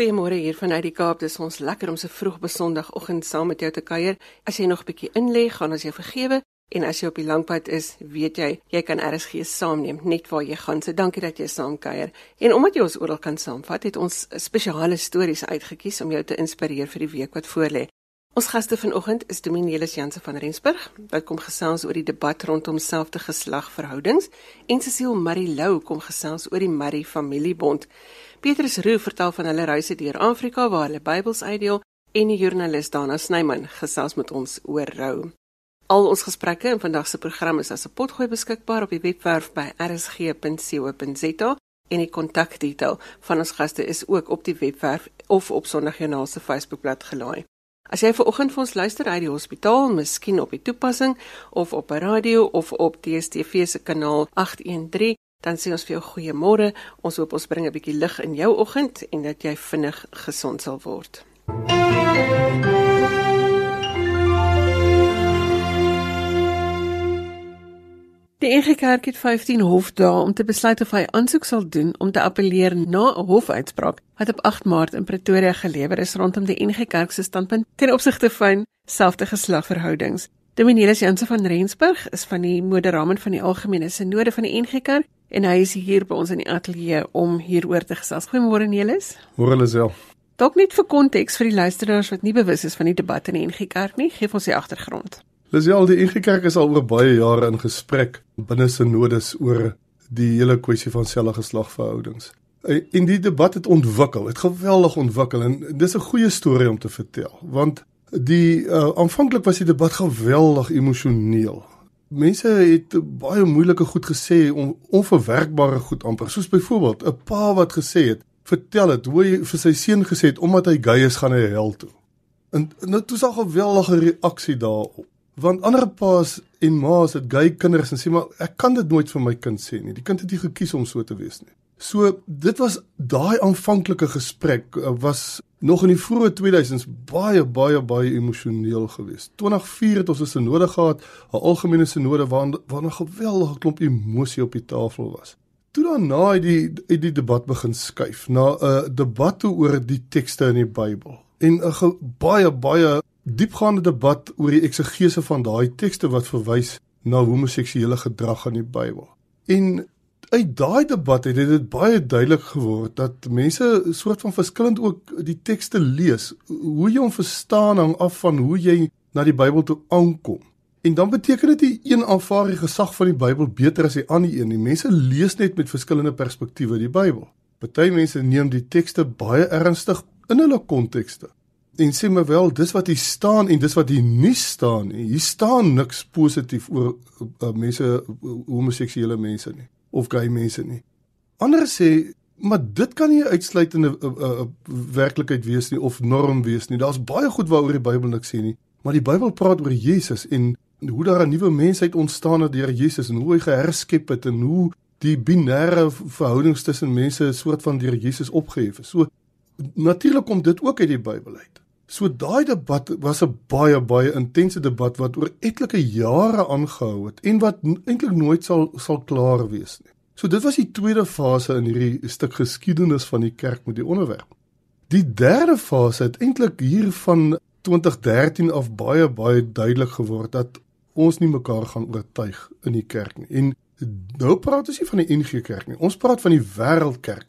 Goeiemôre hier vanuit die Kaap. Dis ons lekker om so vroeg op 'n Sondagoggend saam met jou te kuier. As jy nog 'n bietjie inlê, gaan ons jou vergewe. En as jy op die langpad is, weet jy, jy kan RSG saamneem net waar jy gaan. So dankie dat jy saam kuier. En omdat jy ons oral kan saamvat, het ons spesiale stories uitgekies om jou te inspireer vir die week wat voorlê. Ons gaste vanoggend is Dominielis Jansen van Rensburg, wat kom gesels oor die debat rondom selfde geslag verhoudings, en Cecile Marie Lou kom gesels oor die Marie familiebond. Petrus Roo vertel van hulle reise deur Afrika waar hulle Bybels uitdeel en die joernalis Dana Snyman gesels met ons oor rou. Al ons gesprekke in vandag se program is as 'n potgooi beskikbaar op die webwerf by rsg.co.za en die kontakdetail van ons gaste is ook op die webwerf of op Sondagjoernaal se Facebookblad gelaai. As jy vanoggend vir ons luister uit die hospitaal, miskien op die toepassing of op 'n radio of op DStv se kanaal 813 Dan sê ons vir jou goeiemôre. Ons hoop ons bring 'n bietjie lig in jou oggend en dat jy vinnig gesond sal word. Die NG Kerk het 15 hofdae om te besluit of hy aansoek sal doen om te appeleer na 'n hofuitspraak wat op 8 Maart in Pretoria gelewer is rondom die NG Kerk se standpunt ten opsigte van selfde geslagverhoudings. Dominielis Jansen van Rensburg is van die moderamen van die algemene sinode van die NG Kerk en hy is hier by ons in die ateljee om hieroor te gesels. Goeiemôre Nelis. Môre Lisel. Dalk net vir konteks vir die luisteraars wat nie bewus is van die debat in die NG Kerk nie, gee ons die agtergrond. Lisel, die NG Kerk is al oor baie jare in gesprek binne sinodes oor die hele kwessie van selfgeslagverhoudings. En die debat het ontwikkel, het geweldig ontwikkel en dis 'n goeie storie om te vertel, want die uh, aanvanklik was die debat geweldig emosioneel mense het baie moeilike goed gesê om onverwerkbare goed amper. Soos byvoorbeeld 'n pa wat gesê het vertel dit hoe hy vir sy seun gesê het omdat hy gay is gaan hy hel toe. En nou toe sag 'n geweldige reaksie daarop. Want ander pa's en ma's het gay kinders en sê maar ek kan dit nooit vir my kind sê nie. Die kind het nie gekies om so te wees nie so dit was daai aanvanklike gesprek uh, was nog in die vroeë 2000s baie baie baie emosioneel geweest. 2004 het ons 'n sinode gehad, 'n algemene sinode waar waar 'n geweldige klomp emosie op die tafel was. Toe daarna het die het die debat begin skuif na 'n debat oor die tekste in die Bybel en 'n baie baie diepgaande debat oor die eksegese van daai tekste wat verwys na homoseksuele gedrag in die Bybel. En uit daai debat het dit baie duidelik geword dat mense soort van verskillend ook die tekste lees. Hoe jy hom verstaan hang af van hoe jy na die Bybel toe aankom. En dan beteken dit nie een aanvaar die gesag van die Bybel beter as die ander een nie. Mense lees net met verskillende perspektiewe die Bybel. Party mense neem die tekste baie ernstig in hulle kontekste. En sê maar wel, dis wat hier staan en dis wat hier nie staan nie. Hier staan niks positief oor uh, mense homoseksuele mense nie of gay mense nie. Ander sê, maar dit kan nie uitsluitende uh, uh, werklikheid wees nie of norm wees nie. Daar's baie goed waaroor die Bybel niks sê nie, maar die Bybel praat oor Jesus en hoe daar 'n nuwe mensheid ontstaan het deur Jesus en hoe hy geherskep het en hoe die binêre verhoudings tussen mense 'n soort van deur Jesus opgehef is. So natuurlik kom dit ook uit die Bybel uit. So daai debat was 'n baie baie intense debat wat oor etlike jare aangehou het en wat eintlik nooit sal sal klaar wees nie. So dit was die tweede fase in hierdie stuk geskiedenis van die kerk met die onderwerp. Die derde fase het eintlik hier van 2013 af baie baie duidelik geword dat ons nie mekaar gaan oortuig in die kerk nie. En nou praat ons nie van die NG Kerk nie. Ons praat van die wêreldkerk.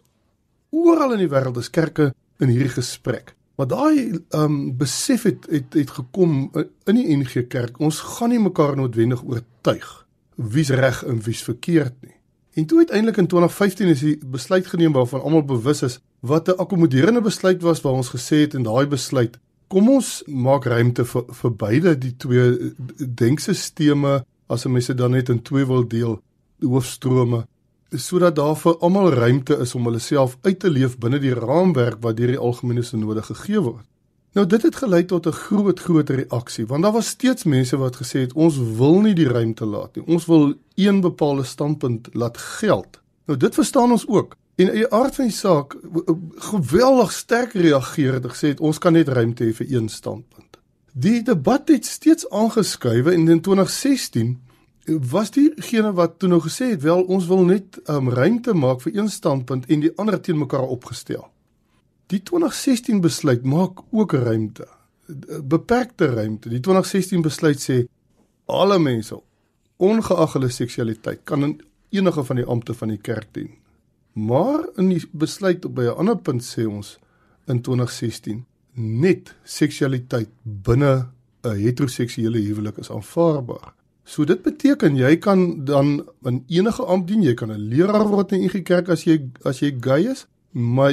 Oral in die wêreld is kerke in hierdie gesprek. Maar daai ehm um, besef het, het het gekom in die NG Kerk. Ons gaan nie mekaar noodwendig oortuig wie's reg en wie's verkeerd nie. En toe uiteindelik in 2015 is die besluit geneem waarvan almal bewus is wat 'n akkommoderende besluit was waar ons gesê het in daai besluit kom ons maak ruimte vir vir beide die twee denksisteme as 'n mens dit dan net in twee wil deel hoofstrome sodat daar vir almal ruimte is om hulle self uit te leef binne die raamwerk wat deur die algemene sinode gegee word. Nou dit het gelei tot 'n groot groot reaksie want daar was steeds mense wat gesê het ons wil nie die ruimte laat nie. Ons wil een bepaalde standpunt laat geld. Nou dit verstaan ons ook. En in die aard van die saak geweldig sterk reageer het gesê het ons kan net ruimte hê vir een standpunt. Die debat het steeds aangeskuif en in 2016 was diegene wat toe nou gesê het wel ons wil net um, ruimte maak vir een standpunt en die ander teen mekaar opgestel. Die 2016 besluit maak ook ruimte. Beperkte ruimte. Die 2016 besluit sê alle mense ongeag hulle seksualiteit kan in enige van die ampte van die kerk dien. Maar in die besluit op by 'n ander punt sê ons in 2016 net seksualiteit binne 'n heteroseksuele huwelik is aanvaarbaar. So dit beteken jy kan dan in enige ampt dien, jy kan 'n leraar word in NG Kerk as jy as jy gay is, maar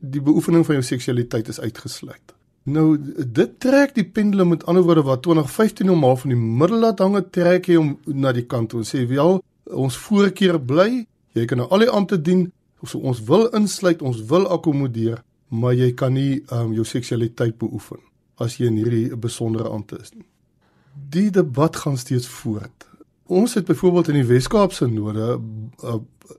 die beoefening van jou seksualiteit is uitgesluit. Nou dit trek die pendulum met ander woorde wat 2015 normaal van die middel laat hang, trek hy hom na die kant toe en sê wel ons voorkeur bly, jy kan nou al die ampte dien, so ons wil insluit, ons wil akkommodeer, maar jy kan nie um, jou seksualiteit beoefen as jy in hierdie besondere ampte is nie. Die debat gaan steeds voort. Ons het byvoorbeeld in die Wes-Kaapse node 'n uh,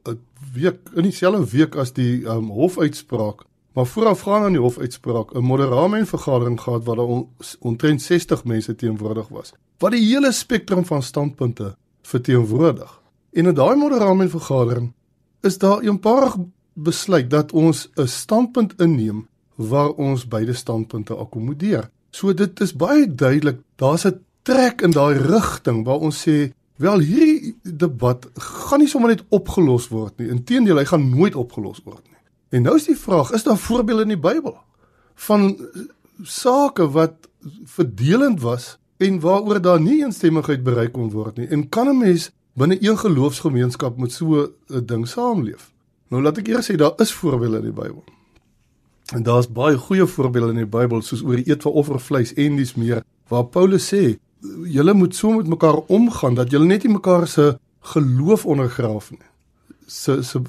uh, week in dieselfde week as die um, hofuitspraak, maar voorafgaan aan die hofuitspraak 'n moderamen vergadering gehad waar daar on, omtrent 60 mense teenwoordig was. Wat die hele spektrum van standpunte verteenwoordig. En in daai moderamen vergadering is daar eenparig besluit dat ons 'n standpunt inneem waar ons beide standpunte akkommodeer. So dit is baie duidelik, daar's 'n trek in daai rigting waar ons sê, wel hierdie debat gaan nie sommer net opgelos word nie. Inteendeel, hy gaan nooit opgelos word nie. En nou is die vraag, is daar voorbeelde in die Bybel van sake wat verdelend was en waaroor daar nie eensstemmigheid bereik kon word nie? En kan 'n mens binne een geloofsgemeenskap met so 'n ding saamleef? Nou laat ek eers sê daar is voorbeelde in die Bybel. En daar's baie goeie voorbeelde in die Bybel soos oor die eet van offervleis en dis meer waar Paulus sê julle moet so met mekaar omgaan dat julle net nie mekaar se geloof ondergraaf nie. Se se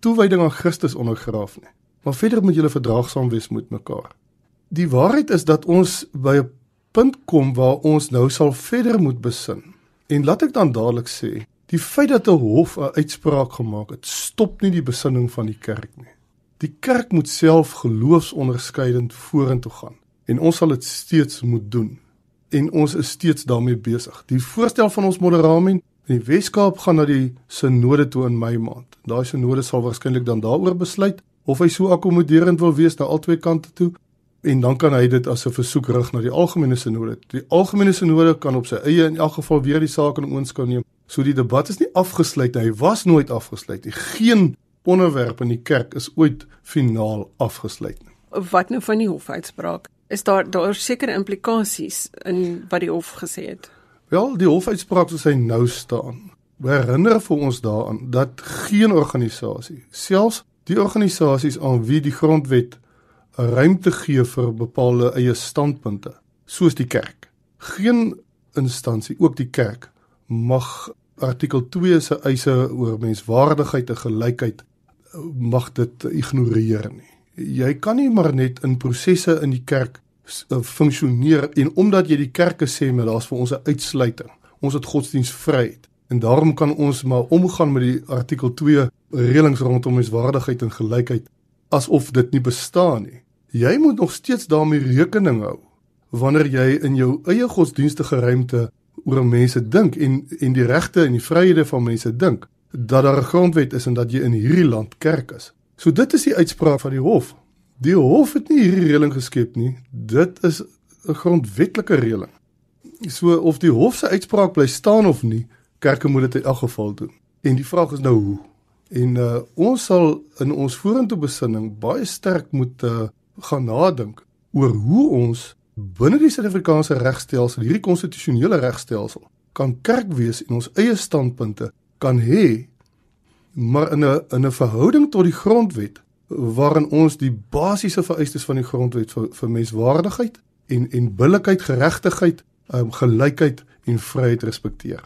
toewyding aan Christus ondergraaf nie. Maar verder moet julle verdraagsaam wees met mekaar. Die waarheid is dat ons by 'n punt kom waar ons nou sal verder moet besin. En laat ek dan dadelik sê, die feit dat 'n hof 'n uitspraak gemaak het, stop nie die besinning van die kerk nie. Die kerk moet self geloofsonderskeidend vorentoe gaan en ons sal dit steeds moet doen. En ons is steeds daarmee besig. Die voorstel van ons moderamen in die Weskaap gaan na die sinode toe in Mei maand. Daai sinode sal waarskynlik dan daaroor besluit of hy so akkommoderend wil wees na albei kante toe en dan kan hy dit as 'n versoek rig na die algemene sinode. Die algemene sinode kan op sy eie in elk geval weer die saak in oënskou neem. So die debat is nie afgesluit nie. Hy was nooit afgesluit nie. Geen onderwerp in die kerk is ooit finaal afgesluit nie. Wat nou van die hofuitspraak? Is daar daar sekere implikasies in wat die hof gesê het? Wel, die hofuitspraak soos hy nou staan, herinner vir ons daaraan dat geen organisasie, selfs die organisasies aan wie die grondwet ruimte gee vir bepaalde eie standpunte, soos die kerk, geen instansie, ook die kerk, mag artikel 2 se eise oor menswaardigheid en gelykheid mag dit ignoreer nie. Jy kan nie maar net in prosesse in die kerk uh, funksioneer en omdat jy die kerke sê maar daar's vir ons 'n uitsluiting. Ons het godsdienstvryheid en daarom kan ons maar omgaan met die artikel 2 reëlings rondom menswaardigheid en gelykheid asof dit nie bestaan nie. Jy moet nog steeds daarmee rekening hou wanneer jy in jou eie godsdienstige ruimte oor mense dink en en die regte en die vryhede van mense dink dat daar 'n grondwet is en dat jy in hierdie land kerk is. So dit is die uitspraak van die hof. Die hof het nie hierdie reëling geskep nie. Dit is 'n grondwetlike reëling. So of die hof se uitspraak bly staan of nie, kerke moet dit in elk geval doen. En die vraag is nou hoe. En uh, ons sal in ons vorentoe besinning baie sterk moet uh, gaan nadink oor hoe ons binne die Suid-Afrikaanse regstelsel, hierdie konstitusionele regstelsel, kan kerk wees en ons eie standpunte kan hê maar in 'n in 'n verhouding tot die grondwet waarin ons die basiese vereistes van die grondwet vir, vir menswaardigheid en en billikheid, geregtigheid, um, gelykheid en vryheid respekteer.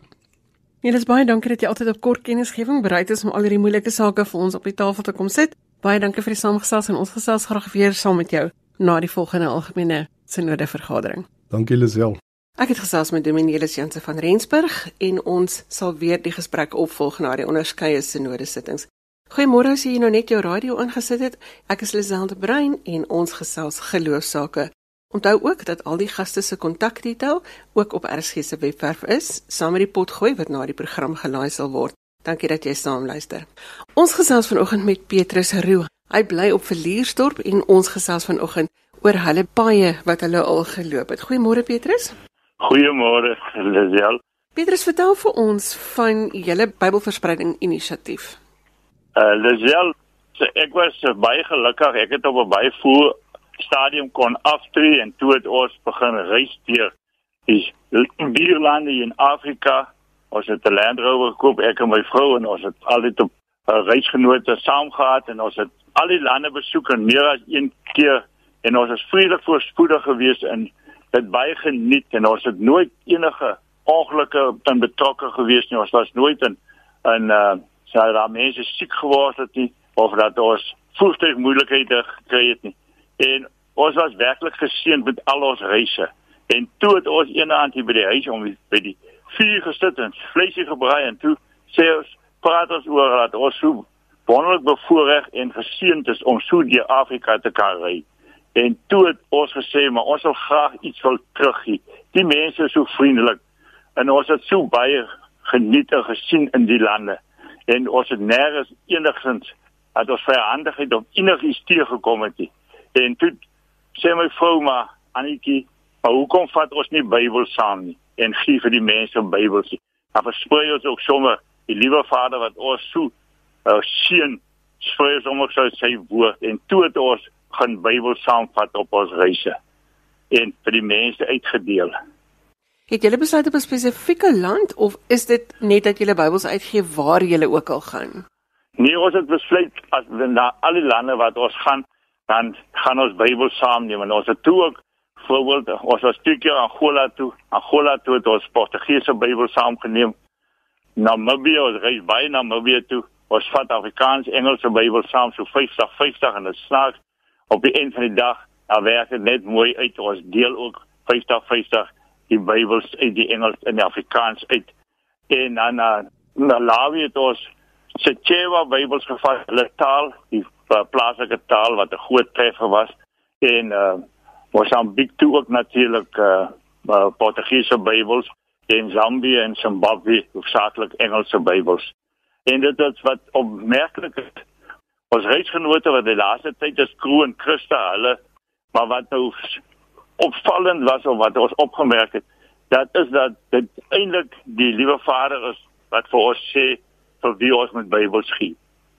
Nee, dis baie dankie dat jy altyd op kort kennisgewing bereid is om al hierdie moeilike sake vir ons op die tafel te kom sit. Baie dankie vir die saamgesels en ons gesels graag weer saam met jou na die volgende algemene sinode vergadering. Dankie Lisel. Ek het gesels met Dominielis Jansen van Rensburg en ons sal weer die gesprek opvolg na die onderskeie sinode sittings. Goeiemôre as jy nou net jou radio ingesit het. Ek is Liselde Brein en ons gesels geloofsake. Onthou ook dat al die gaste se kontakdetail ook op RSG se webwerf is, saam met die potgooi wat na die program gelaai sal word. Dankie dat jy saam luister. Ons gesels vanoggend met Petrus Roo. Hy bly op Verliersdorp en ons gesels vanoggend oor hulle paaie wat hulle al geloop het. Goeiemôre Petrus. Goeiemôre Lisel. Petrus, vertel vir ons van julle Bybelverspreiding inisiatief. Uh Lisel, ek was baie gelukkig. Ek het op 'n baie vroeg stadium kon aftree en toe het ons begin reis deur die bierlande in Afrika. Ons het 'n Land Rover gekoop, ek en my vrou en ons het altyd op uh, reisgenote saam gehad en ons het al die lande besoek en meer as een keer en ons is vredelik voorspoedig geweest en dit baie geniet en ons het nooit enige ongelukke in betrokke geweest nie. Ons was nooit in in uh sou daar mense siek geword het nie of dat ons voertuig moeilikhede gekry het nie. En ons was werklik geseënd met al ons reise. En toe het ons eendag hier by die huis om by die vuur gesit en vleisie gebraai en toe sê ons praat ons oor dat ons so wonderlik bevoorreg en geseënd is om so deur Afrika te kan ry. En toe het ons gesê maar ons wil graag iets wil teruggee. Die mense is so vriendelik en ons het so baie geniet en gesien in die lande. En ons het nêrens enigsins dat ons vyandigheid of enigiets teëgekom het nie. En toe sê my vrou maar Anetjie, maar hoekom vat ons nie Bybel saam nie en gee vir die mense Bybels nie? Dan versprei ons ook sommer die liewe Vader wat ons so uh, seën, sprei ons sommer so sy woord en toe het ons gaan Bybel saamvat op ons reise en vir die mense uitgedeel. Het julle besluit op 'n spesifieke land of is dit net dat julle Bybels uitgee waar julle ook al gaan? Nee, ons het besluit as na al die lande wat ons gaan, dan gaan ons Bybel saamneem en ons het toe ook voorbeeld ons was twee keer aan Angola toe. Angola toe het ons Portugese Bybel saamgeneem. Namibië, ons reis baie na Namibië toe. Ons vat Afrikaans, Engelse Bybel saam so 50 50 en dit snaaks op die einde van die dag, dan werk dit net mooi uit. Ons deel ook 50 50 die Bybels uit die Engels en die Afrikaans uit. En dan na Malawi het ons Sechewa Bybels gevat, hulle taal, die uh, plaaslike taal wat 'n groot treffer was en uh Mosambik toe ook natuurlik uh, uh Portugese Bybels en Zambië en Zimbabwe hoofsaaklik Engelse Bybels. En dit is wat opmerklik is. Ons reisgenote wat die laaste tyd is Kroon Christa hulle maar wat nou opvallend was of wat ons opgemerk het, dat is dat dit eintlik die liewe Vader is wat vir ons sê vir wie ons met Bybels gee.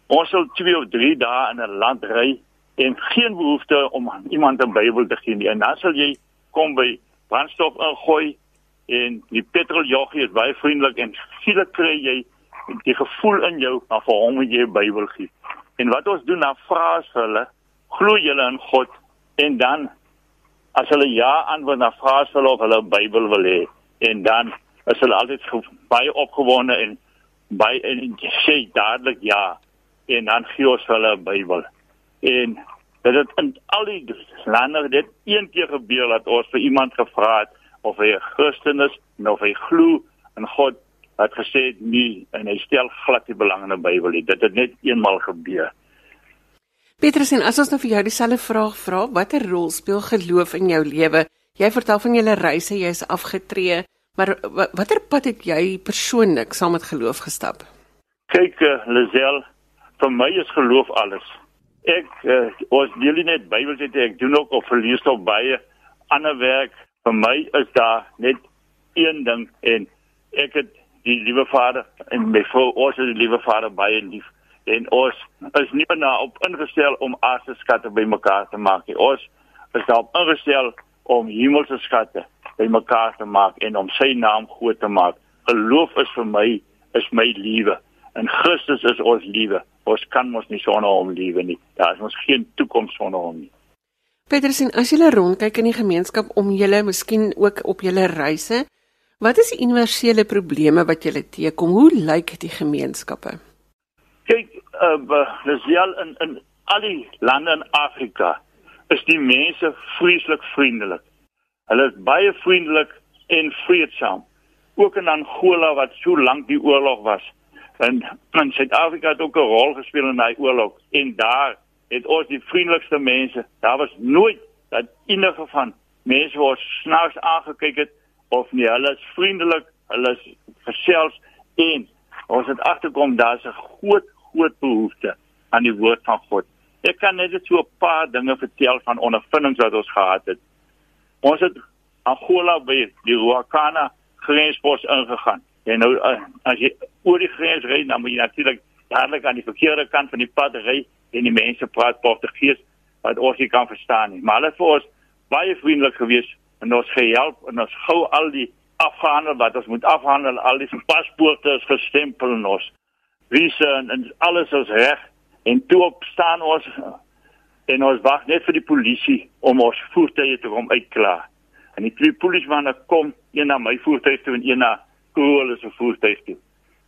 Ons sal 2 of 3 dae in 'n land ry en geen behoefte om iemand 'n Bybel te gee nie. En dan sal jy kom by brandstof ingooi en die petroljoggie is baie vriendelik en skielik kry jy die gevoel in jou van vir hom jy 'n Bybel gee. En wat ons doen dan vra ons hulle, glo julle in God? En dan as hulle ja antwoord na vra ons hulle of hulle 'n Bybel wil hê. En dan is hulle altyd baie opgewonde en baie en sê dadelik ja. En dan gee ons hulle 'n Bybel. En dit het in al die lande dit een keer gebeur dat ons vir iemand gevra het of hy 'n Christen is of hy glo in God het gesê nee en hy stel glad nie belang in die Bybel nie. Dit het net eenmal gebeur. Petrus en as ons nou vir jou dieselfde vraag vra, watter rol speel geloof in jou lewe? Jy vertel van julle reise, jy is afgetree, maar watter pad het jy persoonlik saam met geloof gestap? Kyk, uh, Lisel, vir my is geloof alles. Ek uh, ons deel net Bybel sê ek doen ook of verlees op baie ander werk. Vir my is daar net een ding en ek het die liewe Vader en my vrou ons is die liewe Vader baie lief en ons is nie nou op ingestel om aardse skatte bymekaar te maak nie. Ons is daarop ingestel om hemelse skatte bymekaar te maak en om sy naam groot te maak. Geloof is vir my is my liewe. In Christus is ons liewe. Ons kan mos nie sonder hom lewe nie. Daar is ons geen toekoms sonder hom nie. Petrus en as jy rondkyk in die gemeenskap om julle, miskien ook op julle reise, wat is die universele probleme wat julle teekom? Hoe lyk die gemeenskappe? Kyk, uh, dis wel in in al die lande in Afrika is die mense vreeslik vriendelik. Hulle is baie vriendelik en vreedsaam. Ook in Angola wat so lank die oorlog was, en in Suid-Afrika het ook 'n rol gespeel in daai oorlog en daar het ons die vriendelikste mense. Daar was nooit dat enige van mense wat snaaks aangekyk het of nie. Hulle is vriendelik, hulle is gesels en ons het agterkom daar's 'n groot groot behoefte aan die woord van God. Ek kan net so 'n paar dinge vertel van ondervindings wat ons gehad het. Ons het Angola by die Ruakana grenspos ingegaan. En nou eh, as jy oor die grens ry, dan moet jy natuurlik dadelik aan die verkeerde kant van die pad ry en die mense praat Portugees wat ons nie kan verstaan nie. Maar hulle het vir ons baie vriendelik gewees en ons gehelp en ons gou al die afhandel wat ons moet afhandel, al die paspoorte is gestempel en ons visa en, en alles is reg en toe op staan ons en ons wag net vir die polisie om ons voertuie te kom uitklaar. En die twee polismanne kom een na my voertuig toe en een na Kool se voertuig toe.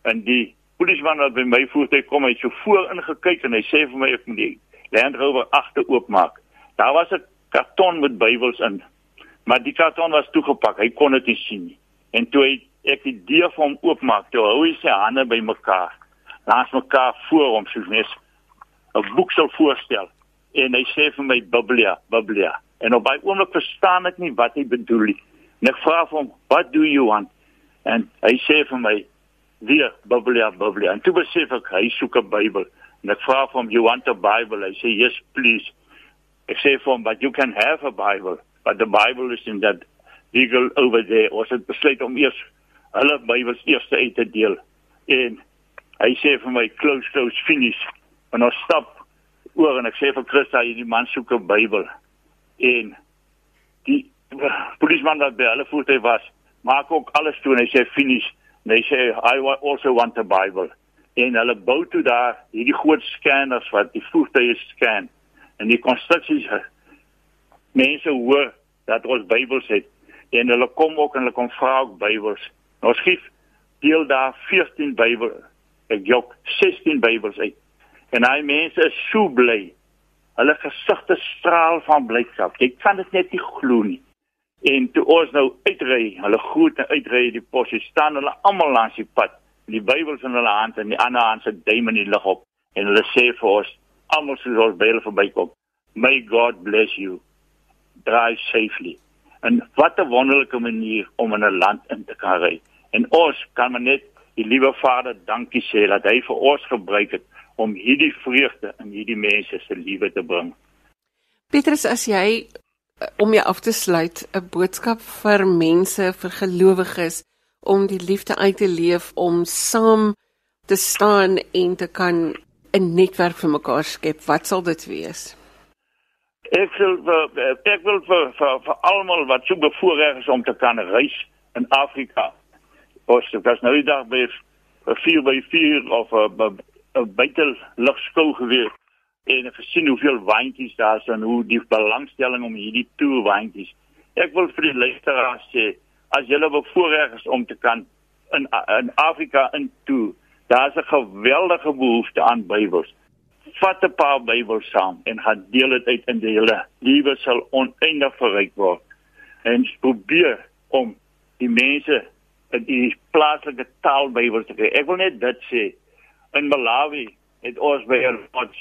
En die polisman wat by my voertuig kom, hy het so voor ingekyk en hy sê vir my ek moet die Land Rover agter oopmaak. Daar was 'n karton met Bybels in. Maar die karton was toegepak. Hy kon dit nie sien nie. En toe hy ek die deur vir hom oopmaak, toe hou hy sy hande bymekaar. Langs mekaar voor hom soos net 'n boek sou voorstel. En hy sê vir my Biblia, Biblia. En op baie oomblik verstaan ek nie wat hy bedoel nie. En ek vra vir hom, "What do you want?" En hy sê vir my, "Weer Biblia, Biblia." En toe besef ek hy soek 'n Bybel. En ek vra vir hom, "You want a Bible?" Hy sê, "Yes, please." Ek sê vir hom, "But you can have a Bible." But the Bible is in that legal over there. Ons het besluit om eers hulle Bybels eers uit te deel. En hy sê vir my, "Close, close, finish." En ons stap oor en ek sê vir Christa, hierdie man soek 'n Bybel. En die polisman wat by hulle voete was, maak ook alles toe en hy sê finish. En hy sê I also want a Bible en hulle bou toe daar hierdie groot scanners wat die voertuie scan en die konstruksies mense hoor dat ons Bybels het en hulle kom ook en hulle kom vra ook Bybels. Ons gee deel daar 14 Bybel ek jok 16 Bybels uit. En hy mense is so bly. Hulle gesigte straal van blydskap. Jy kan dit net nie glo nie. En toe ons nou uitry, hulle groet en uitry die posie staan hulle almal langs die pad die Bybels in hulle hand en die ander hand se duim in die lug op en hulle sê vir ons almal soos ons by hulle verbykom may god bless you drive safely en wat 'n wonderlike manier om in 'n land in te kan ry en ons kan maar net die liewe Vader dankie sê dat hy vir ons gebruik het om hierdie vreugde in hierdie mense se lewe te bring Petrus as jy om jou af te sluit 'n boodskap vir mense vir gelowiges om die liefde uit te leef om saam te staan en te kan 'n netwerk vir mekaar skep. Wat sal dit wees? Ek wil ek wil vir vir, vir almal wat so bevoorreg is om te kan reis in Afrika. Ons het pas nou die dag by 'n 4 by 4 of 'n 'n buite lugskool gewees en gesien hoeveel wyntjies daar is en hoe die belangstelling om hierdie toer wyntjies. Ek wil vir die luisteraars sê as jy bevoorreg is om te kan in in Afrika in toe, daar's 'n geweldige behoefte aan Bybels. Vat 'n paar Bybels saam en gaan deel dit uit in die hele lewe sal oneindig verryk word. En probeer om die mense in die plaaslike taal Bybels te kry. Ek wil net dit sê. In Malawi het ons by 'n lodge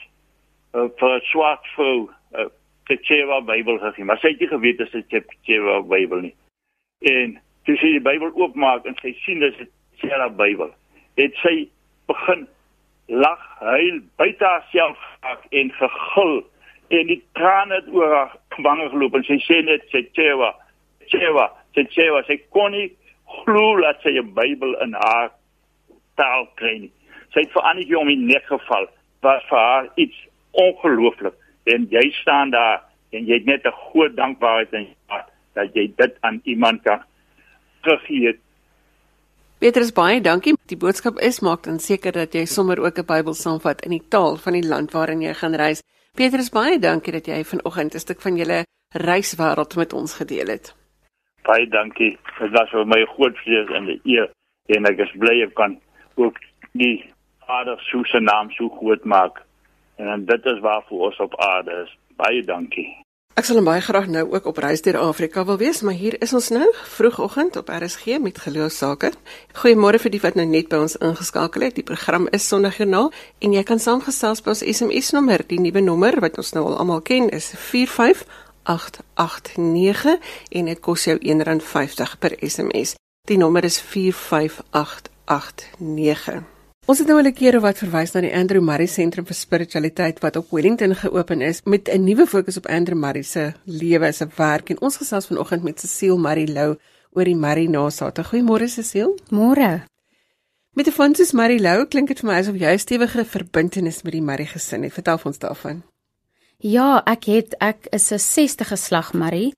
uh, vir swart vrou 'n uh, Tchewa Bybel gegee, maar sy het nie geweet dit is 'n Tchewa Bybel nie. En toe sy die Bybel oopmaak en sy sien dis 'n Sera Bybel, het sy begin lag, huil, byt haarself en gegil en die trane het oor haar wange geloop en sy sê net sy Chewa, Chewa, sy Chewa, sy kon nie glo dat sy 'n Bybel in haar taal kry nie. Sy het vir Annetjie om die nek geval. Was vir haar iets ongelooflik en jy staan daar en jy het net 'n groot dankbaarheid in jou hart dat jy dit aan iemand kan teruggee. Petrus baie dankie. Die boodskap is maak dan seker dat jy sommer ook 'n Bybel saamvat in die taal van die land waarin jy gaan reis. Petrus baie dankie dat jy vanoggend 'n stuk van julle reiswêreld met ons gedeel het. Baie dankie. Dit was vir my groot vrees en 'n eer en ek is bly ek kan ook die Vader se naam so groot maak. En dit is waarvoor ons op aarde is. Baie dankie. Ek sal baie graag nou ook op reis deur Afrika wil wees, maar hier is ons nou vroegoggend op RSG met geloofsake. Goeiemôre vir die wat nou net by ons ingeskakel het. Die program is Sondagjoernaal en jy kan saamgesels by ons SMS nommer. Die nuwe nommer wat ons nou al almal ken is 45889 en dit kos jou R1.50 per SMS. Die nommer is 45889. Ons het nou al 'n keer wat verwys na die Andrew Murray Sentrum vir Spiritualiteit wat op Wellington geopen is met 'n nuwe fokus op Andrew Murray se lewe, se werk en ons gesels vanoggend met Cecile Murray Lou oor die Murray nasate. Goeiemôre Cecile. Môre. Met die Francis Murray Lou klink dit vir my asof jy 'n stewige verbintenis met die Murray gesin het. Vertel ons daarvan. Ja, ek het ek is 'n 60 geslag Murray.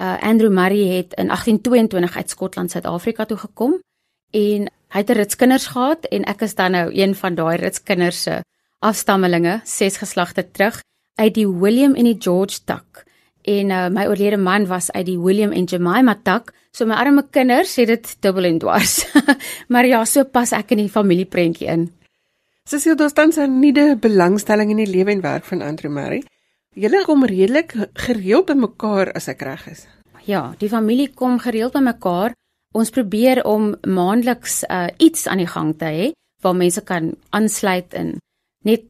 Uh Andrew Murray het in 1822 uit Skotland Suid-Afrika toe gekom en hy het 'n rits kinders gehad en ek is dan nou een van daai rits kinders se afstammelinge, ses geslagte terug uit die William en die George tak. En uh, my oorlede man was uit die William en Jemima tak, so my arme kinders het dit dubbel en dwars. maar ja, so pas ek in die familieprentjie in. Cecile, staan sy nuwe belangstelling in die lewe en werk van Andrew Murray. Julle kom redelik gereeld by mekaar as ek reg is. Ja, die familie kom gereeld by mekaar Ons probeer om maandeliks uh, iets aan die gang te hê waar mense kan aansluit en net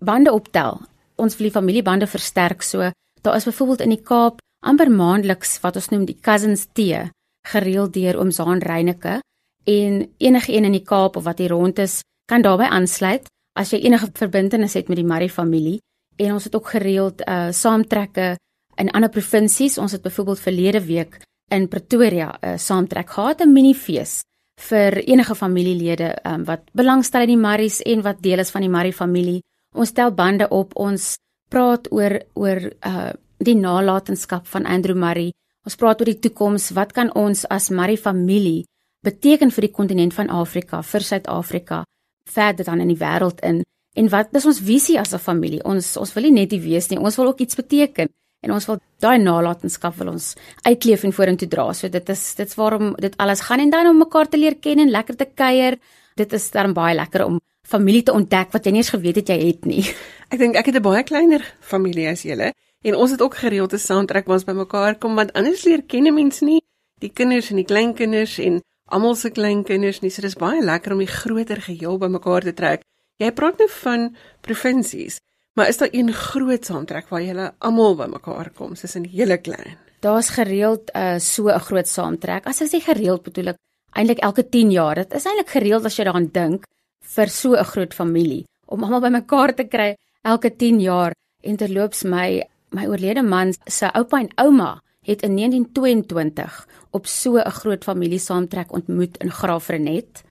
bande optel. Ons wil die familiebande versterk. So daar is byvoorbeeld in die Kaap amper maandeliks wat ons noem die Cousins Tea gereël deur oom Zaan Reyneke en enige een in die Kaap of wat hier rond is kan daarbey aansluit as jy enige verbintenis het met die Murray familie en ons het ook gereeld uh saamtrekke in ander provinsies. Ons het byvoorbeeld verlede week in Pretoria 'n uh, saamtrek gehad 'n minifees vir enige familielede um, wat belangstel in die Marries en wat deel is van die Marrie familie. Ons stel bande op, ons praat oor oor uh die nalatenskap van Andrew Marrie. Ons praat oor die toekoms, wat kan ons as Marrie familie beteken vir die kontinent van Afrika, vir Suid-Afrika, verder dan in die wêreld in en wat is ons visie as 'n familie? Ons ons wil nie net die wees nie, ons wil ook iets beteken en ons wil daai nalatenskap wil ons uitleef en vorentoe dra. So dit is dit's waarom dit alles gaan en dan om mekaar te leer ken en lekker te kuier. Dit is dan baie lekker om familie te ontdek wat jy nie eens geweet het jy het nie. Ek dink ek het 'n baie kleiner familie as julle en ons het ook gereeld 'n soundtrack waar ons bymekaar kom want anders leer ken mense nie die kinders en die kleinkinders en almal se kleinkinders nie. So dis baie lekker om die groter geheel bymekaar te trek. Jy praat nou van provinsies. Maar is daar een groot saamtrek waar julle almal bymekaar kom, soos in hele klein? Daar's gereeld uh, so 'n groot saamtrek. As ek sê gereeld bedoel ek eintlik elke 10 jaar. Dit is eintlik gereeld as jy daaraan dink vir so 'n groot familie om almal bymekaar te kry elke 10 jaar. En terloops my my oorlede man se oupa en ouma het in 1922 op so 'n groot familie saamtrek ontmoet in Graafrenet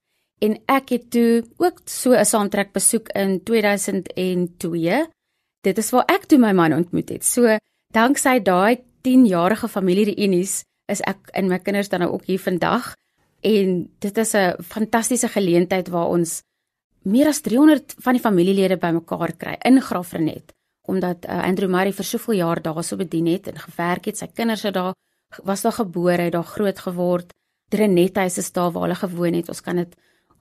en ek het toe ook so 'n saamtrek besoek in 2002 dit is waar ek toe my man ontmoet het. So danksy daai 10-jarige familiereunies is ek en my kinders dan nou ook hier vandag en dit is 'n fantastiese geleentheid waar ons meer as 300 van die familielede bymekaar kry in Graafrenet omdat uh, Andrew Murray vir soveel jaar daarso bedien het en gewerk het. Sy kinders het daar was daar gebore, het daar groot geword. Drenethuis is daar waar hulle gewoon het. Ons kan dit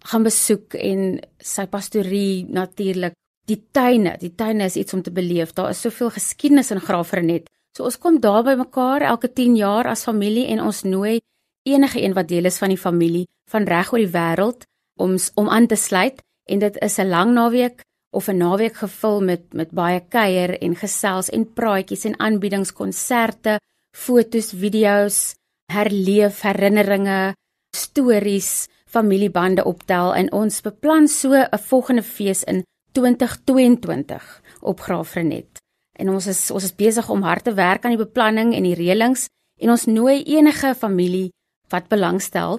gaan besoek en sy pastorie natuurlik die tuine, die tuine is iets om te beleef. Daar is soveel geskiedenis in Graafrenet. So ons kom daar by mekaar elke 10 jaar as familie en ons nooi enige een wat deel is van die familie van reg oor die wêreld om om aan te sluit en dit is 'n lang naweek of 'n naweek gevul met met baie kuier en gesels en praatjies en aanbiedings, konserte, fotos, video's, herleef herinneringe, stories, familiebande optel en ons beplan so 'n volgende fees in 2022 op Graafrenet. En ons is ons is besig om hard te werk aan die beplanning en die reëlings en ons nooi enige familie wat belangstel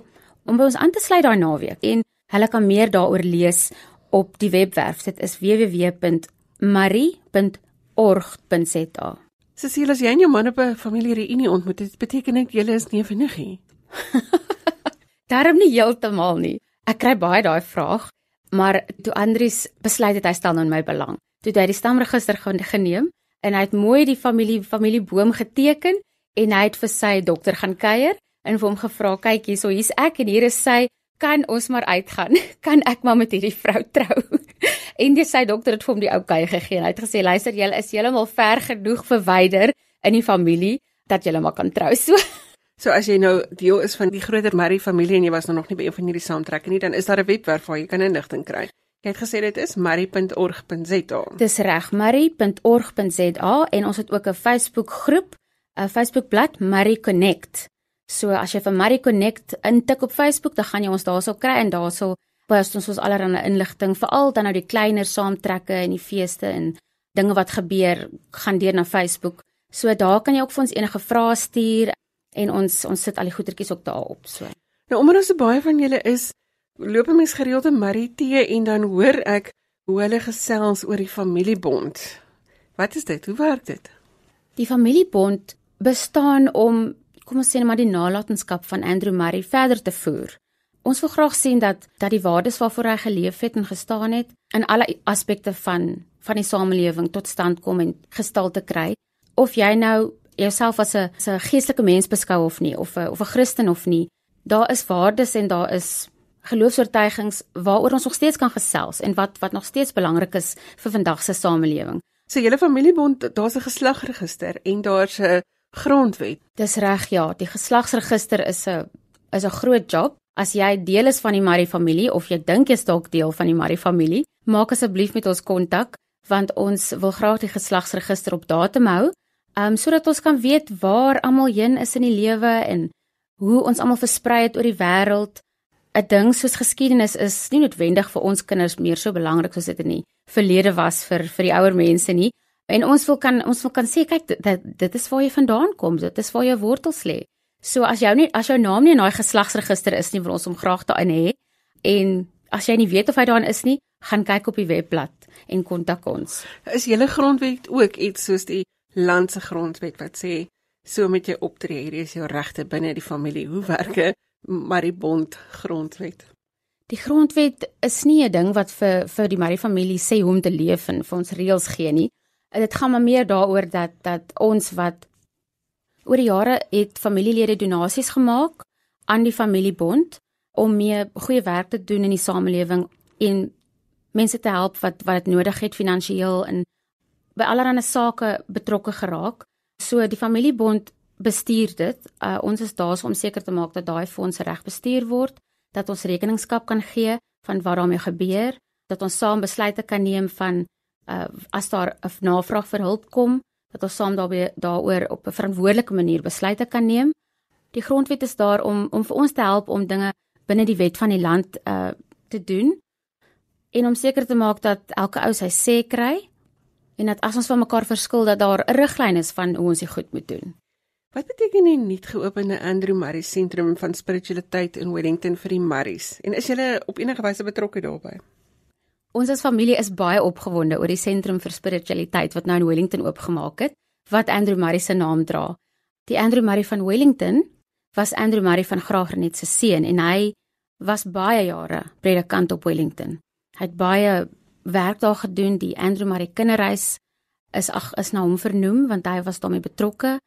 om by ons aan te sluit daai naweek en hulle kan meer daaroor lees op die webwerf. Dit is www.marie.org.za. Cecilia, as jy en jou man op 'n familiereunie ontmoet, dit beteken dit julle is nie veniggie. Daarom nie heeltemal nie. Ek kry baie daai vraag Maar toe Andries besluit het hy stel nou in my belang. Toe hy die stamregister geneem en hy het mooi die familie familieboom geteken en hy het vir sy dokter gaan kuier en vir hom gevra, "Kyk hierso, hier's ek en hier is sy, kan ons maar uitgaan? Kan ek maar met hierdie vrou trou?" en dis sy dokter het vir hom die okay gegee. Hy het gesê, "Luister, jy is heeltemal ver genoeg verwyder in die familie dat jy maar kan trou." So So as jy nou deel is van die groter Murray familie en jy was nou nog nie by een van hierdie saamtrekke nie, dan is daar 'n webwerf waar jy kan inligting kry. Jy het gesê dit is murray.org.za. Dis reg, murray.org.za en ons het ook 'n Facebook groep, 'n Facebook bladsy Murray Connect. So as jy vir Murray Connect intik op Facebook, dan gaan jy ons daarso kry en daarso post ons ons allerlei inligting, veral dan nou die kleiner saamtrekke en die feeste en dinge wat gebeur, gaan deur na Facebook. So daar kan jy ook vir ons enige vrae stuur en ons ons sit al die goetertjies ook daarop. So. Nou omdat ons so baie van julle is, loop mens gereeld in Maritee en dan hoor ek hoe hulle gesels oor die familiebond. Wat is dit? Hoe werk dit? Die familiebond bestaan om kom ons sê net maar die nalatenskap van Andrew Murray verder te voer. Ons wil graag sien dat dat die waardes waarvoor hy geleef het en gestaan het in alle aspekte van van die samelewing tot stand kom en gestalte kry. Of jy nou jouself as 'n as 'n geestelike mens beskou of nie of 'n of 'n Christen of nie, daar is waardes en daar is geloofs-oortuigings waaroor ons nog steeds kan gesels en wat wat nog steeds belangrik is vir vandag se samelewing. So julle familiebond, daar's 'n geslagsregister en daar's 'n grondwet. Dis reg ja, die geslagsregister is 'n is 'n groot job. As jy deel is van die Marie familie of jy dink jy's dalk deel van die Marie familie, maak asseblief met ons kontak want ons wil graag die geslagsregister op datum hou, um sodat ons kan weet waar almal heen is in die lewe en hoe ons almal versprei het oor die wêreld 'n ding soos geskiedenis is nie noodwendig vir ons kinders meer so belangrik soos dit in die verlede was vir vir die ouer mense nie. En ons wil kan ons wil kan sê kyk dit dit is waar jy vandaan kom, dit is waar jou wortels lê. So as jou nie as jou naam nie in daai geslagsregister is nie, wil ons hom graag daarin hê. En as jy nie weet of hy daarin is nie, gaan kyk op die webblad en kontak ons. Is julle grondwet ook iets soos die land se grondwet wat sê so moet jy optree, hierdie is jou regte binne die familie. Hoe werk dit? Marie Bond grondwet. Die grondwet is nie 'n ding wat vir vir die Marie familie sê hoe om te leef en vir ons reëls gee nie. Dit gaan maar meer daaroor dat dat ons wat oor die jare het familielede donasies gemaak aan die familiebond om mee goeie werk te doen in die samelewing en mense te help wat wat dit nodig het finansiëel en by allerlei sake betrokke geraak. So die familiebond bestuur dit. Uh, ons is daar om seker te maak dat daai fondse reg bestuur word, dat ons rekeningskap kan gee van wat daarmee gebeur, dat ons saam besluite kan neem van uh, as daar 'n navraag vir hulp kom, dat ons saam daarbey daaroor op 'n verantwoordelike manier besluite kan neem. Die grondwet is daar om om vir ons te help om dinge binne die wet van die land uh te doen en om seker te maak dat elke ou sy sê kry en dat as ons van mekaar verskil dat daar 'n riglyn is van hoe ons dit goed moet doen. Wat beteken die nuut geopende Andrew Murray Sentrum van Spiritualiteit in Wellington vir die Murrays? En is julle op enige wyse betrokke daarbey? Ons as familie is baie opgewonde oor die Sentrum vir Spiritualiteit wat nou in Wellington oopgemaak het, wat Andrew Murray se naam dra. Die Andrew Murray van Wellington was Andrew Murray van Graagrenet se seun en hy was baie jare predikant op Wellington. Hy het baie werk daar gedoen. Die Andrew Murray Kinderhuis is ag is na hom vernoem want hy was daarmee betrokke.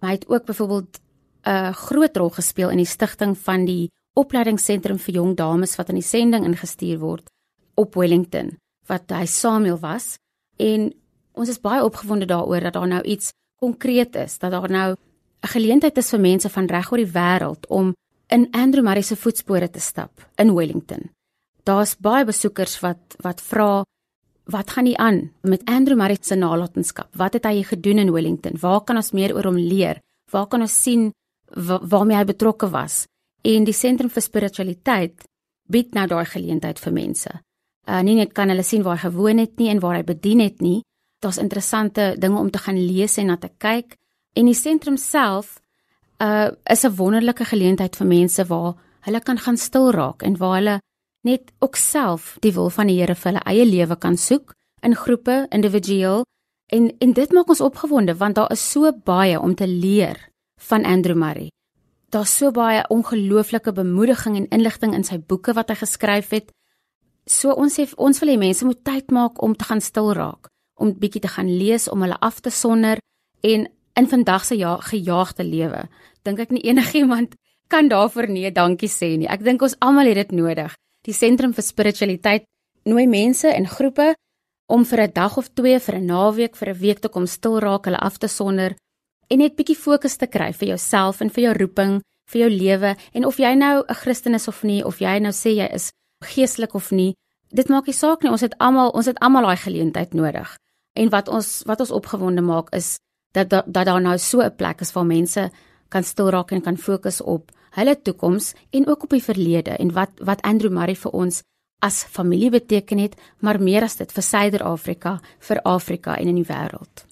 Maar hy het ook byvoorbeeld 'n uh, groot rol gespeel in die stigting van die opleidingsentrum vir jong dames wat aan die sending ingestuur word op Wellington wat hy Samuel was en ons is baie opgewonde daaroor dat daar nou iets konkreet is dat daar nou 'n geleentheid is vir mense van reg oor die wêreld om in Andrew Murray se voetspore te stap in Wellington. Daar's baie besoekers wat wat vra wat gaan nie aan met Andrew Murray se nalatenskap? Wat het hy gedoen in Wellington? Waar kan ons meer oor hom leer? Waar kan ons sien wa waarmee hy betrokke was? En die sentrum vir spiritualiteit bied nou daai geleentheid vir mense. Uh nie net kan hulle sien waar hy gewoon het nie en waar hy bedien het nie. Daar's interessante dinge om te gaan lees en na te kyk. En die sentrum self uh is 'n wonderlike geleentheid vir mense waar hulle kan gaan stil raak en waar hulle net ook self die wil van die Here vir hulle eie lewe kan soek in groepe, individueel en en dit maak ons opgewonde want daar is so baie om te leer van Andrew Murray. Daar's so baie ongelooflike bemoediging en inligting in sy boeke wat hy geskryf het. So ons sê ons wil hê mense moet tyd maak om te gaan stil raak, om bietjie te gaan lees, om hulle af te sonder en in vandag se ja gejaagde lewe. Dink ek nie enigiemand kan daarvoor nee dankie sê nie. Ek dink ons almal het dit nodig die sentrum vir spiritualiteit nooi mense in groepe om vir 'n dag of twee vir 'n naweek vir 'n week te kom stil raak, hulle af te sonder en net bietjie fokus te kry vir jouself en vir jou roeping, vir jou lewe en of jy nou 'n Christen is of nie, of jy nou sê jy is geestelik of nie, dit maak nie saak nie. Ons het almal ons het almal daai geleentheid nodig. En wat ons wat ons opgewonde maak is dat dat, dat daar nou so 'n plek is waar mense kan stil raak en kan fokus op hulle toekoms en ook op die verlede en wat wat Andrew Murray vir ons as familie beteken het, maar meer as dit vir Suider-Afrika, vir Afrika en in die wêreld.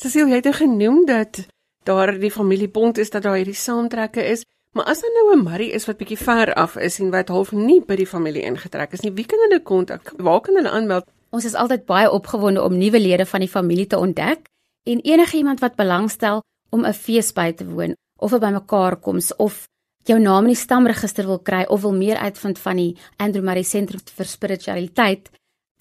Cecile, jy het nou genoem dat daar die familiebond is dat daar hierdie saamtrekke is, maar as daar nou 'n Marie is wat bietjie ver af is en wat half nie by die familie ingetrek is nie, wie kan hulle kontak? Waar kan hulle aanmeld? Ons is altyd baie opgewonde om nuwe lede van die familie te ontdek en enige iemand wat belangstel om 'n fees by te woon of by mekaar koms of jou naam in die stamregister wil kry of wil meer uitvind van die Andrew Murray Sentrum vir Spiritualiteit,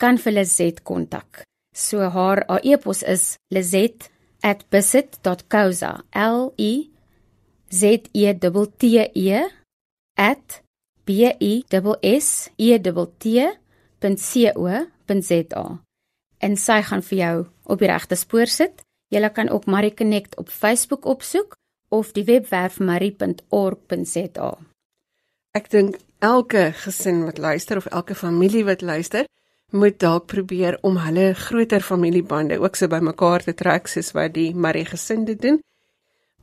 kan vir Lizet kontak. So haar e-pos is lizet@bisit.co.za. L I Z E T T E @ b i s s e t .co.za. En sy gaan vir jou op die regte spoor sit. Jy kan ook Marie Connect op Facebook opsoek of die webwerf marie.org.za. Ek dink elke gesin wat luister of elke familie wat luister, moet dalk probeer om hulle groter familiebande ook so bymekaar te trek soos wat die Marie gesin dit doen.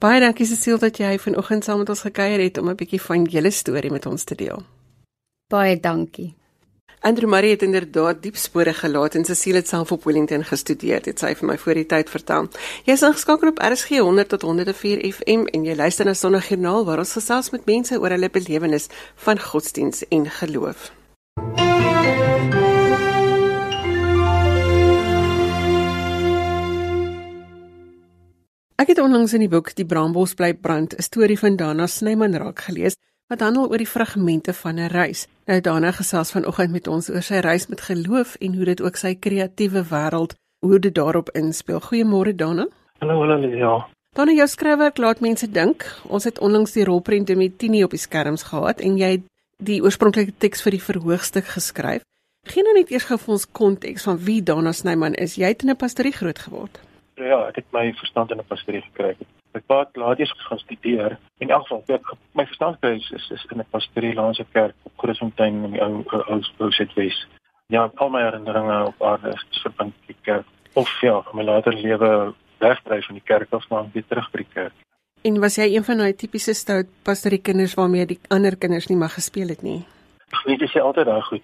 Baie dankie Cecile dat jy vanoggend saam met ons gekuier het om 'n bietjie van julle storie met ons te deel. Baie dankie. Andrew Marie het inderdaad diep spore gelaat en Cecile het self op Wellington gestudeer, het sy vir my voor die tyd vertel. Jy is ingeskakel op RSG 100 tot 104 FM en jy luister na Sondagjoernaal waar ons gesels met mense oor hulle belewenis van godsdiens en geloof. Ek het onlangs in die boek Die Brambos bly brand, 'n storie van Dana Snyman raak gelees wat handel oor die fragmente van 'n reis. Nou Dana gesels vanoggend met ons oor sy reis met geloof en hoe dit ook sy kreatiewe wêreld hoe dit daarop inspel. Goeiemôre Dana. Hallo hallo ja. Dana, jou skryfwerk laat mense dink. Ons het onlangs die rolprent met Tini op die skerms gehad en jy het die oorspronklike teks vir die verhoogstuk geskryf. Geen nou net eers gou vir ons konteks van wie Dana Snyman is. Jy het in 'n pastorie groot geword. Ja, ek het my verstand in 'n pastorie gekry. Ek pa het laat eers gaan studeer. In elk geval, ek my verstand kry is, is is in 'n pastorie Laanse kerk op Grootfontein in die ou ou ou Suidwes. Ja, al my herinneringe op aarde is verbind met die kerk. Of ja, my later lewe wegdryf van die kerk af maar weer terug by die kerk. En was jy een van daai tipiese stout pastorie kinders waarmee die ander kinders nie mag gespeel het nie? Ek weet jy altyd daai goed.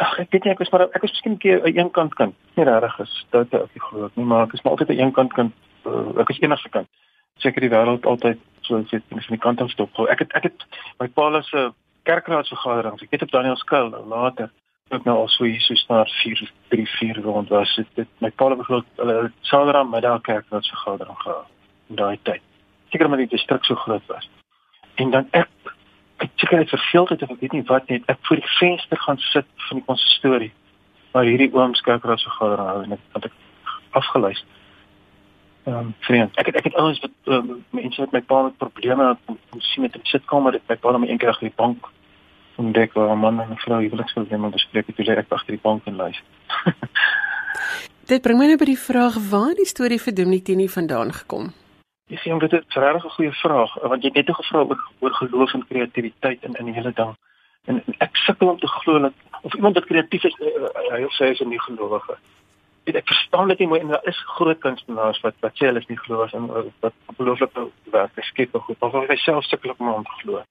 Ag ek weet nie ek was maar ek was miskien 'n keer 'n eenkant kind. Nie regtig is of ek glo nie, maar ek is maar altyd 'n eenkant kind. Uh, ek is enigste kind. Seker die wêreld altyd so sê van die kant af stop. Ek het ek het my pa se kerkraadsvergaderings. Ek het op Daniel Skuil nou later ook nou al so hier so staan 4 3 4 rond was dit, dit my pa het glo hulle Saterdag middag kerkraadsvergadering gehad in daai tyd. Seker maar die distrik so groot was. En dan ek ek seker net verveel het of ek weet nie wat net ek voor die venster gaan sit van die konsistorie waar hierdie oom skerkraas vergader hou en ek het ek afgeluister. Ehm um, vriend, ek het ek het ouens wat um, mense met my pa met probleme om sien met 'n sitkamer het my pa net eendag op die bank ontdek waar 'n man en 'n vrou huweliksprobleme bespreek het, toe ek agter die bank en luister. Dit bring my nou by die vraag waar die storie vir Dominitini vandaan gekom. Jy sien dit is 'n regtig goeie vraag want jy het net gevra oor, oor geloof en kreatiwiteit in in die hele ding. En, en ek sukkel om te glo dat of iemand wat kreatief is, uh, hy of sy is 'n nie gelowige. Ek, ek verstaan dit nie mooi en daar is groot kunstenaars wat wat sê hulle is nie gelowig en uh, wat ongelooflik werk skep goed. Maar of hy self sukkel om te glo.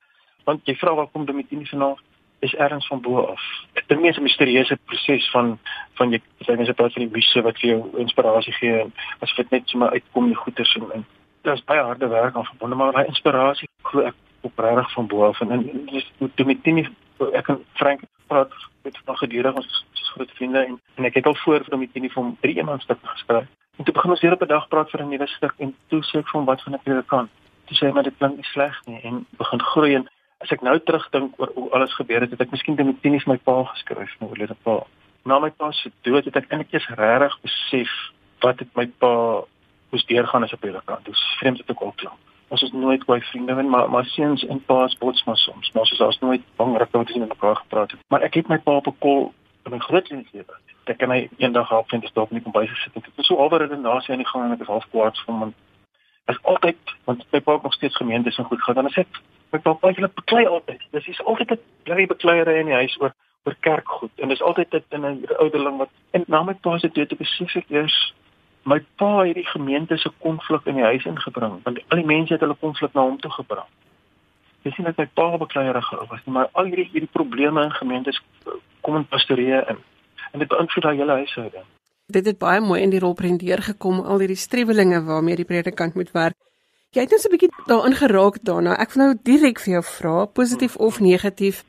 Want jy vra waar kom dit met nie vanaand is ergens van bo af. Dit is 'n misterieuse proses van van jy sê mense praat van die muse wat vir jou inspirasie gee en as dit net sommer uitkom die goeters en, en daar's baie harde werk aan verbonde maar daai inspirasie glo ek op regtig van bo af. En dis toe met Tini ek en Frank praat met van gedurig ons is groot vriende en, en ek het al voor vir met Tini van drie iemand stuk geskryf. En toe begin ons weer op 'n dag praat vir 'n nuwe stuk en toe sê ek van wat van ek weer kan toe sê hy maar dit klink nie sleg nie en begin groei en as ek nou terugdink oor hoe alles gebeur het het ek miskien met Tini vir my pa geskryf nou oor dit pa. Na my pa se dood het ek eintlik eers regtig besef wat het my pa moes deurgaan as op hierdie kant. Dis vreemd dit ook al klink. Ons is nooit baie vriende wen, maar maar seuns en paas bots maar soms. Maar ons is as nooit bang om te sien met mekaar gepraat het. Maar ek het my pa op 'n kol in 'n groot lewe. Ek kan hy eendag help vind te stop nie kom by sit. Dit is so alweer dit na sy aan die gang en ek is half kwaad vir hom. Ek is altyd want my pa nog steeds gemeente is goed gaan. Dan is ek my pa baie hulle beklei altyd. Dis is altyd 'n bly bekleierery in die huis oor oor kerkgoed en dis altyd dit in 'n ouderling wat en na my pa se dood besef ek eers my pa het die gemeente se konflik in die huis ingebring want al die mense het hulle konflik na hom toe gebring. dis nie net my pa bekleierig was nie, maar al hierdie hierdie probleme in gemeentes kom in pastorie in. En dit beïnvloed daai hele huishouding. Dit het baie mooi in die rolprent deurgekom al hierdie strewelinge waarmee die predikant moet werk. Jy het net so 'n bietjie daarin geraak daarna. Ek wil nou direk vir jou vra, positief of negatief,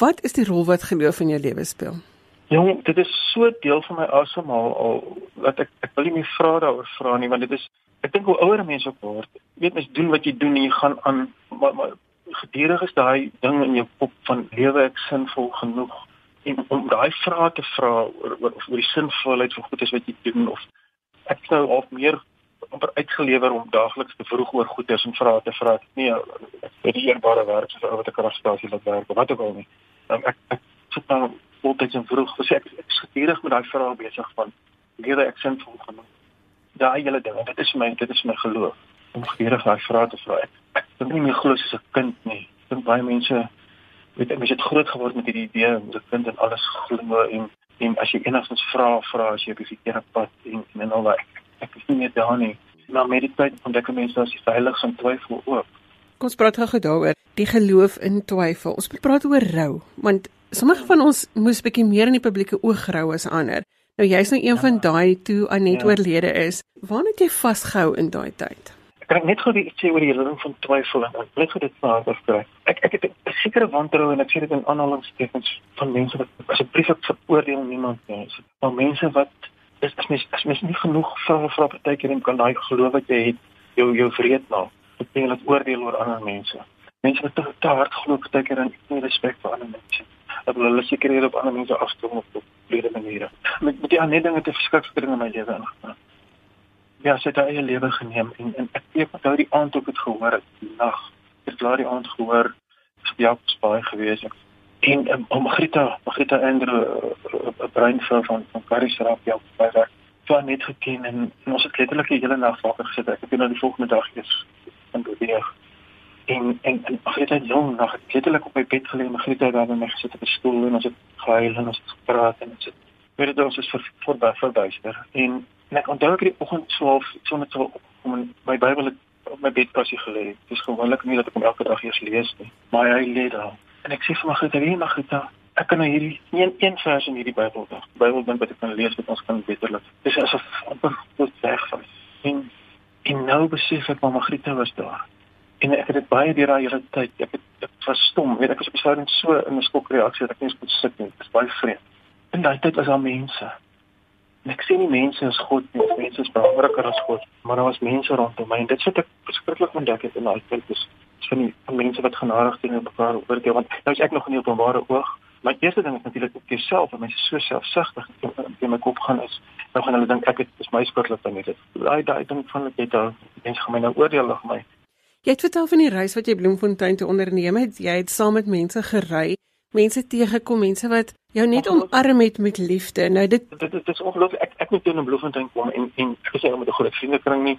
wat is die rol wat geloof in jou lewe speel? Jong, dit is so deel van my asemhaal al dat ek ek wil nie meer vra daaroor vra nie want dit is ek dink hoe ouer mense op word, weet mens doen wat jy doen en jy gaan aan maar, maar gedurig is daai ding in jou kop van lewe ek sinvol genoeg en om daai vrae te vra oor oor, oor die sinvolheid van goed is wat jy doen of ek nou half meer amper uitgelewer om daagliks te vroeg oor goeders en vrae te vra. Nee, vir die eerbare werk soos wat ek kragstasie laat werk of wat ook al nie. Um, ek ek sit nou voltyds en vroeg gesê ek, ek gedurig met daai vrae besig van lewe ek sinvol genoeg. Daai hele ding, dit is my dit is my geloof om gedurig daai vrae te vra. Ek, ek dink nie meer glo soos 'n kind nie. Ek dink baie mense weet ek, mense het groot geword met hierdie idee 'n kind en alles glo en en as jy enigstens vra vra as jy op die verkeerde pad en en al daai ek is nie meer daar nie. Maar met die tyd ontdek mense dat jy veilig om twyfel ook. Kom ons praat gou daaroor die geloof in twyfel. Ons praat oor rou, want sommige van ons moes bietjie meer in die publieke oog rou as ander. Nou jy's nou een ja. van daai toe Anet ja. oorlede is. Waar het jy vasgehou in daai tyd? Ek kan net gou iets sê oor die ding van twyfel en ek bly vir dit vaardig kry. Ek ek het 'n sekere wantroue en ek sê dit in aanhalingstekens van mense wat asseblief ek veroordeel niemand nie. Maar mense wat is as mens as mens nie genoeg vra vra partykeer en kan daai geloof wat jy het jou jou vreed na. Dit beteken dat oordeel oor ander mense. Mense wat te, te hard glo partykeer en nie respek vir ander mense. Dat hulle seker hier op ander mense afstom op baie maniere. Met met die ander dinge te verskriklik in my lewe ingegaan ja, sy het haar eie lewe geneem en en ek wat nou die aand ook het gehoor het, die nag. Ek het laat die aand gehoor op Jakobsbaai gewees het. En um, om Marita, Marita Andre 'n breinvol van van Karisrap Jakobsbaai werk. Sy het net geken en, en ons het letterlik die hele nag wakker gesit. Ek het nou die volgende dag eens in beweeg. En en en Marita het jong nog letterlik op my bed gelê en Marita het daar net gesit op 'n stoel en ons het gehuil en ons het gepraat en ons het weet dit ons is vir voorby verbyster en En ek onthou ek die oggend 12 sonder te kom in my Bybel op my bedkassie gelê. Dit is gewoonlik nie dat ek hom elke dag eers lees nie, maar hy lê daar. En ek sê vir my Grieta, "Wie mag dit nou? Ek kan nou hierdie een een vers in hierdie Bybel dag. Bybel dink wat ek kan lees wat ons kan beterlik. Dis asof amper tot weg van. En en nou besef ek maar Magrieta was daar. En ek het dit baie deur daai hele tyd. Ek het ek was stom. Weet ek was stadium so in 'n skokreaksie dat ek nie eens kon sit nie. Dit is baie vreemd. In daai tyd was daar mense ek sê nie mense is God nie, mense is belangriker as God, maar daar was mense rondom my en dit sit ek verskriklik ontdek het in daai tyd is van die van mense wat genadig teenoor mekaar oordeel want nou is ek nog in die openbare oog. My eerste ding is natuurlik op jouself, want mense so selfsugtig in my kop gaan is. Nou gaan hulle dink ek het is my skuld dat dit. Daai daai ding van ek het mense gaan my nou oordeel of my. Jy het vertel van die reis wat jy Bloemfontein toe onderneem het. Jy het saam met mense gery mense tegekom, mense wat jou net omarm het met liefde. Nou dit dit, dit is ongelooflik. Ek ek moet toe in Bloemfontein kom en en ek sê met 'n groot vriendekring nie.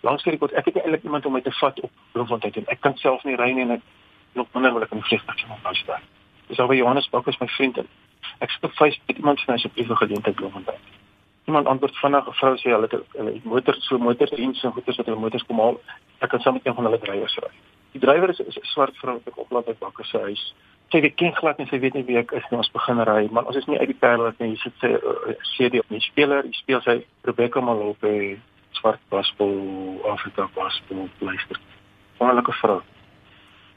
Langs hierdie kort ek het eintlik iemand om my te vat op Bloemfontein. Ek kan self nie ry nie en ek nog minder wil ek in vliegtuig sit om nou staan. Dis alweer Johannes Bak is my vriend en ek sit op Facebook iemand vir my so 'n geleentheid Bloemfontein. Iemand antwoord vinnig 'n vrou sê hulle het 'n motor so motordiens en goeders wat hulle motors kom haal. Ek kan saam met een van hulle drywers ry. Die drywer is 'n swart vrou wat ek oplaat by Bakker se huis sy weet ken glad nie sy weet nie wie ek is nie ons begin ry maar ons is nie uit die perle nie hier sit sy uh, CD op die speler die speel sy Rebecca Malope swart gospel Afrika gospel luister wonderlike vrou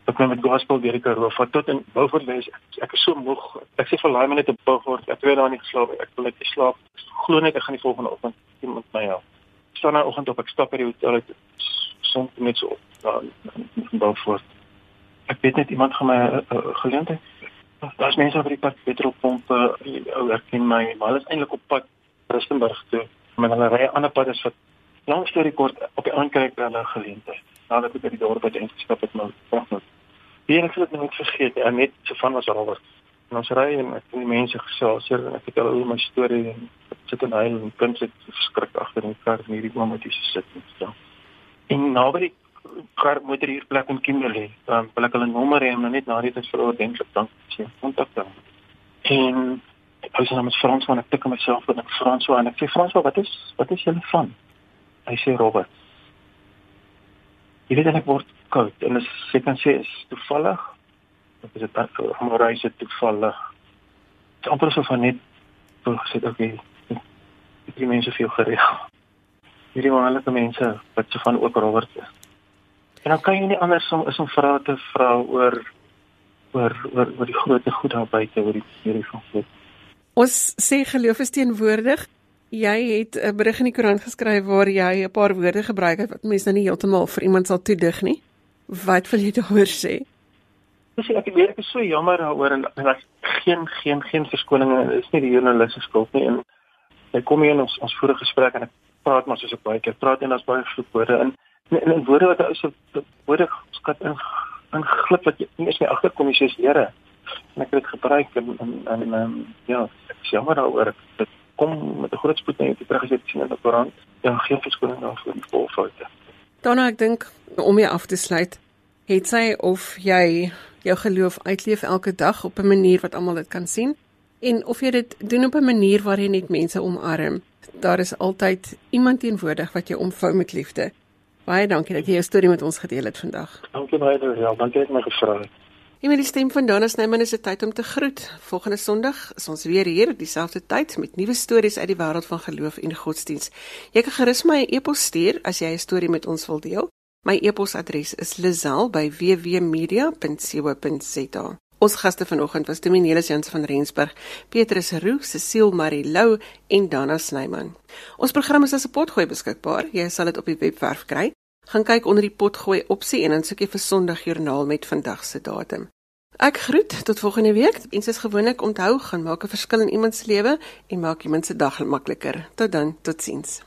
ek met gospel deur die Karoo vat tot in Beaufort les ek is so moeg. Ek sê vir laai my net op Beaufort. Ek weet daar nie geslaap ek wil net slaap. Glo net ek gaan die volgende oggend iemand my help. Staan nou oggend op. Ek stap by die hotel uit. Son net so daar in Beaufort. Ek weet net iemand gaan my uh, geleentheid. Daar's mense op die pad petrolpompe, ou erken my, maar hulle is eintlik op pad Rustenburg toe. Maar hulle ry 'n ander pad as wat langs storie kort op die aankryk by hulle geleentheid. Nadat ek by die dorp by die gestap het nou. vanoggend. Hier ek het net vergeet, ek net so van was alweer. En ons ry en ek het die mense gesels, en ek het hulle oor my storie en sit en huil en kind sit verskrik agter in die kar en hierdie oom wat hier sit en so. En nou by die kar motor hier plek in Kimberley. Dan wil ek hulle nommer hê om nou net na die tyd vir ordentlik dan sien kontak dan. En hy sê namens Frans van ek tik myself en ek Frans en ek sê Frans wat is wat is julle van? Hy sê Robert. Jy weet ek word koud en as jy kan sê is toevallig. Dit is dit om reis het toevallig. Is amper so van net gesê okay. Die mense veel gereël. Hierdie wonderlike mense wat so van ook Robert is. En dan kan jy nie anders om is om vra te vra oor oor oor oor die groot goed daar buite oor die hierdie van God. Ons sê geloof is teenwoordig. Jy het 'n berig in die koerant geskryf waar jy 'n paar woorde gebruik het wat mense nou nie heeltemal vir iemand sal toedig nie. Wat wil jy daaroor sê? Dis ek weet ek is so jammer daaroor en daar's geen geen geen verskoninge. Dit is nie die joernalis se skuld nie en hy kom hier in ons ons vorige gesprek en ek praat maar soos ek baie keer praat en daar's baie vloekwoorde in en, en, en woorde wat ou se woorde skat in in glip wat jy nie eens nie agterkom jy sê Here en ek het dit gebruik en en en um, ja ek is jammer daaroor dit kom met 'n groot spoed net terug as jy sien in die koerant ja geen verskoning daarvoor die volfoute Donna ek dink om jy af te sluit het sy of jy jou geloof uitleef elke dag op 'n manier wat almal dit kan sien en of jy dit doen op 'n manier waar jy net mense omarm daar is altyd iemand teenwoordig wat jou omvou met liefde Baie dankie dat jy jou storie met ons gedeel het vandag. Dankie baie Daniel, dankie dat jy my gevra het. En met die stem van Dana Snyman is dit tyd om te groet. Volgende Sondag is ons weer hier op dieselfde tyd met nuwe stories uit die wêreld van geloof en godsdiens. Jy kan gerus my 'n e-pos stuur as jy 'n storie met ons wil deel. My e-posadres is lazel@wwmedia.co.za. Ons gaste vanoggend was Dominelis Jans van Rensburg, Petrus Roo, Cecile Marie Lou en Dana Snyman. Ons program is as 'n potgooi beskikbaar. Jy sal dit op die webwerf kry. Gaan kyk onder die potgooi opsie en dan soek jy vir Sondag Joernaal met vandag se datum. Ek groet tot volgende week. En soos gewoonlik onthou, gaan maak 'n verskil in iemand se lewe en maak iemand se dag makliker. Tot dan, totsiens.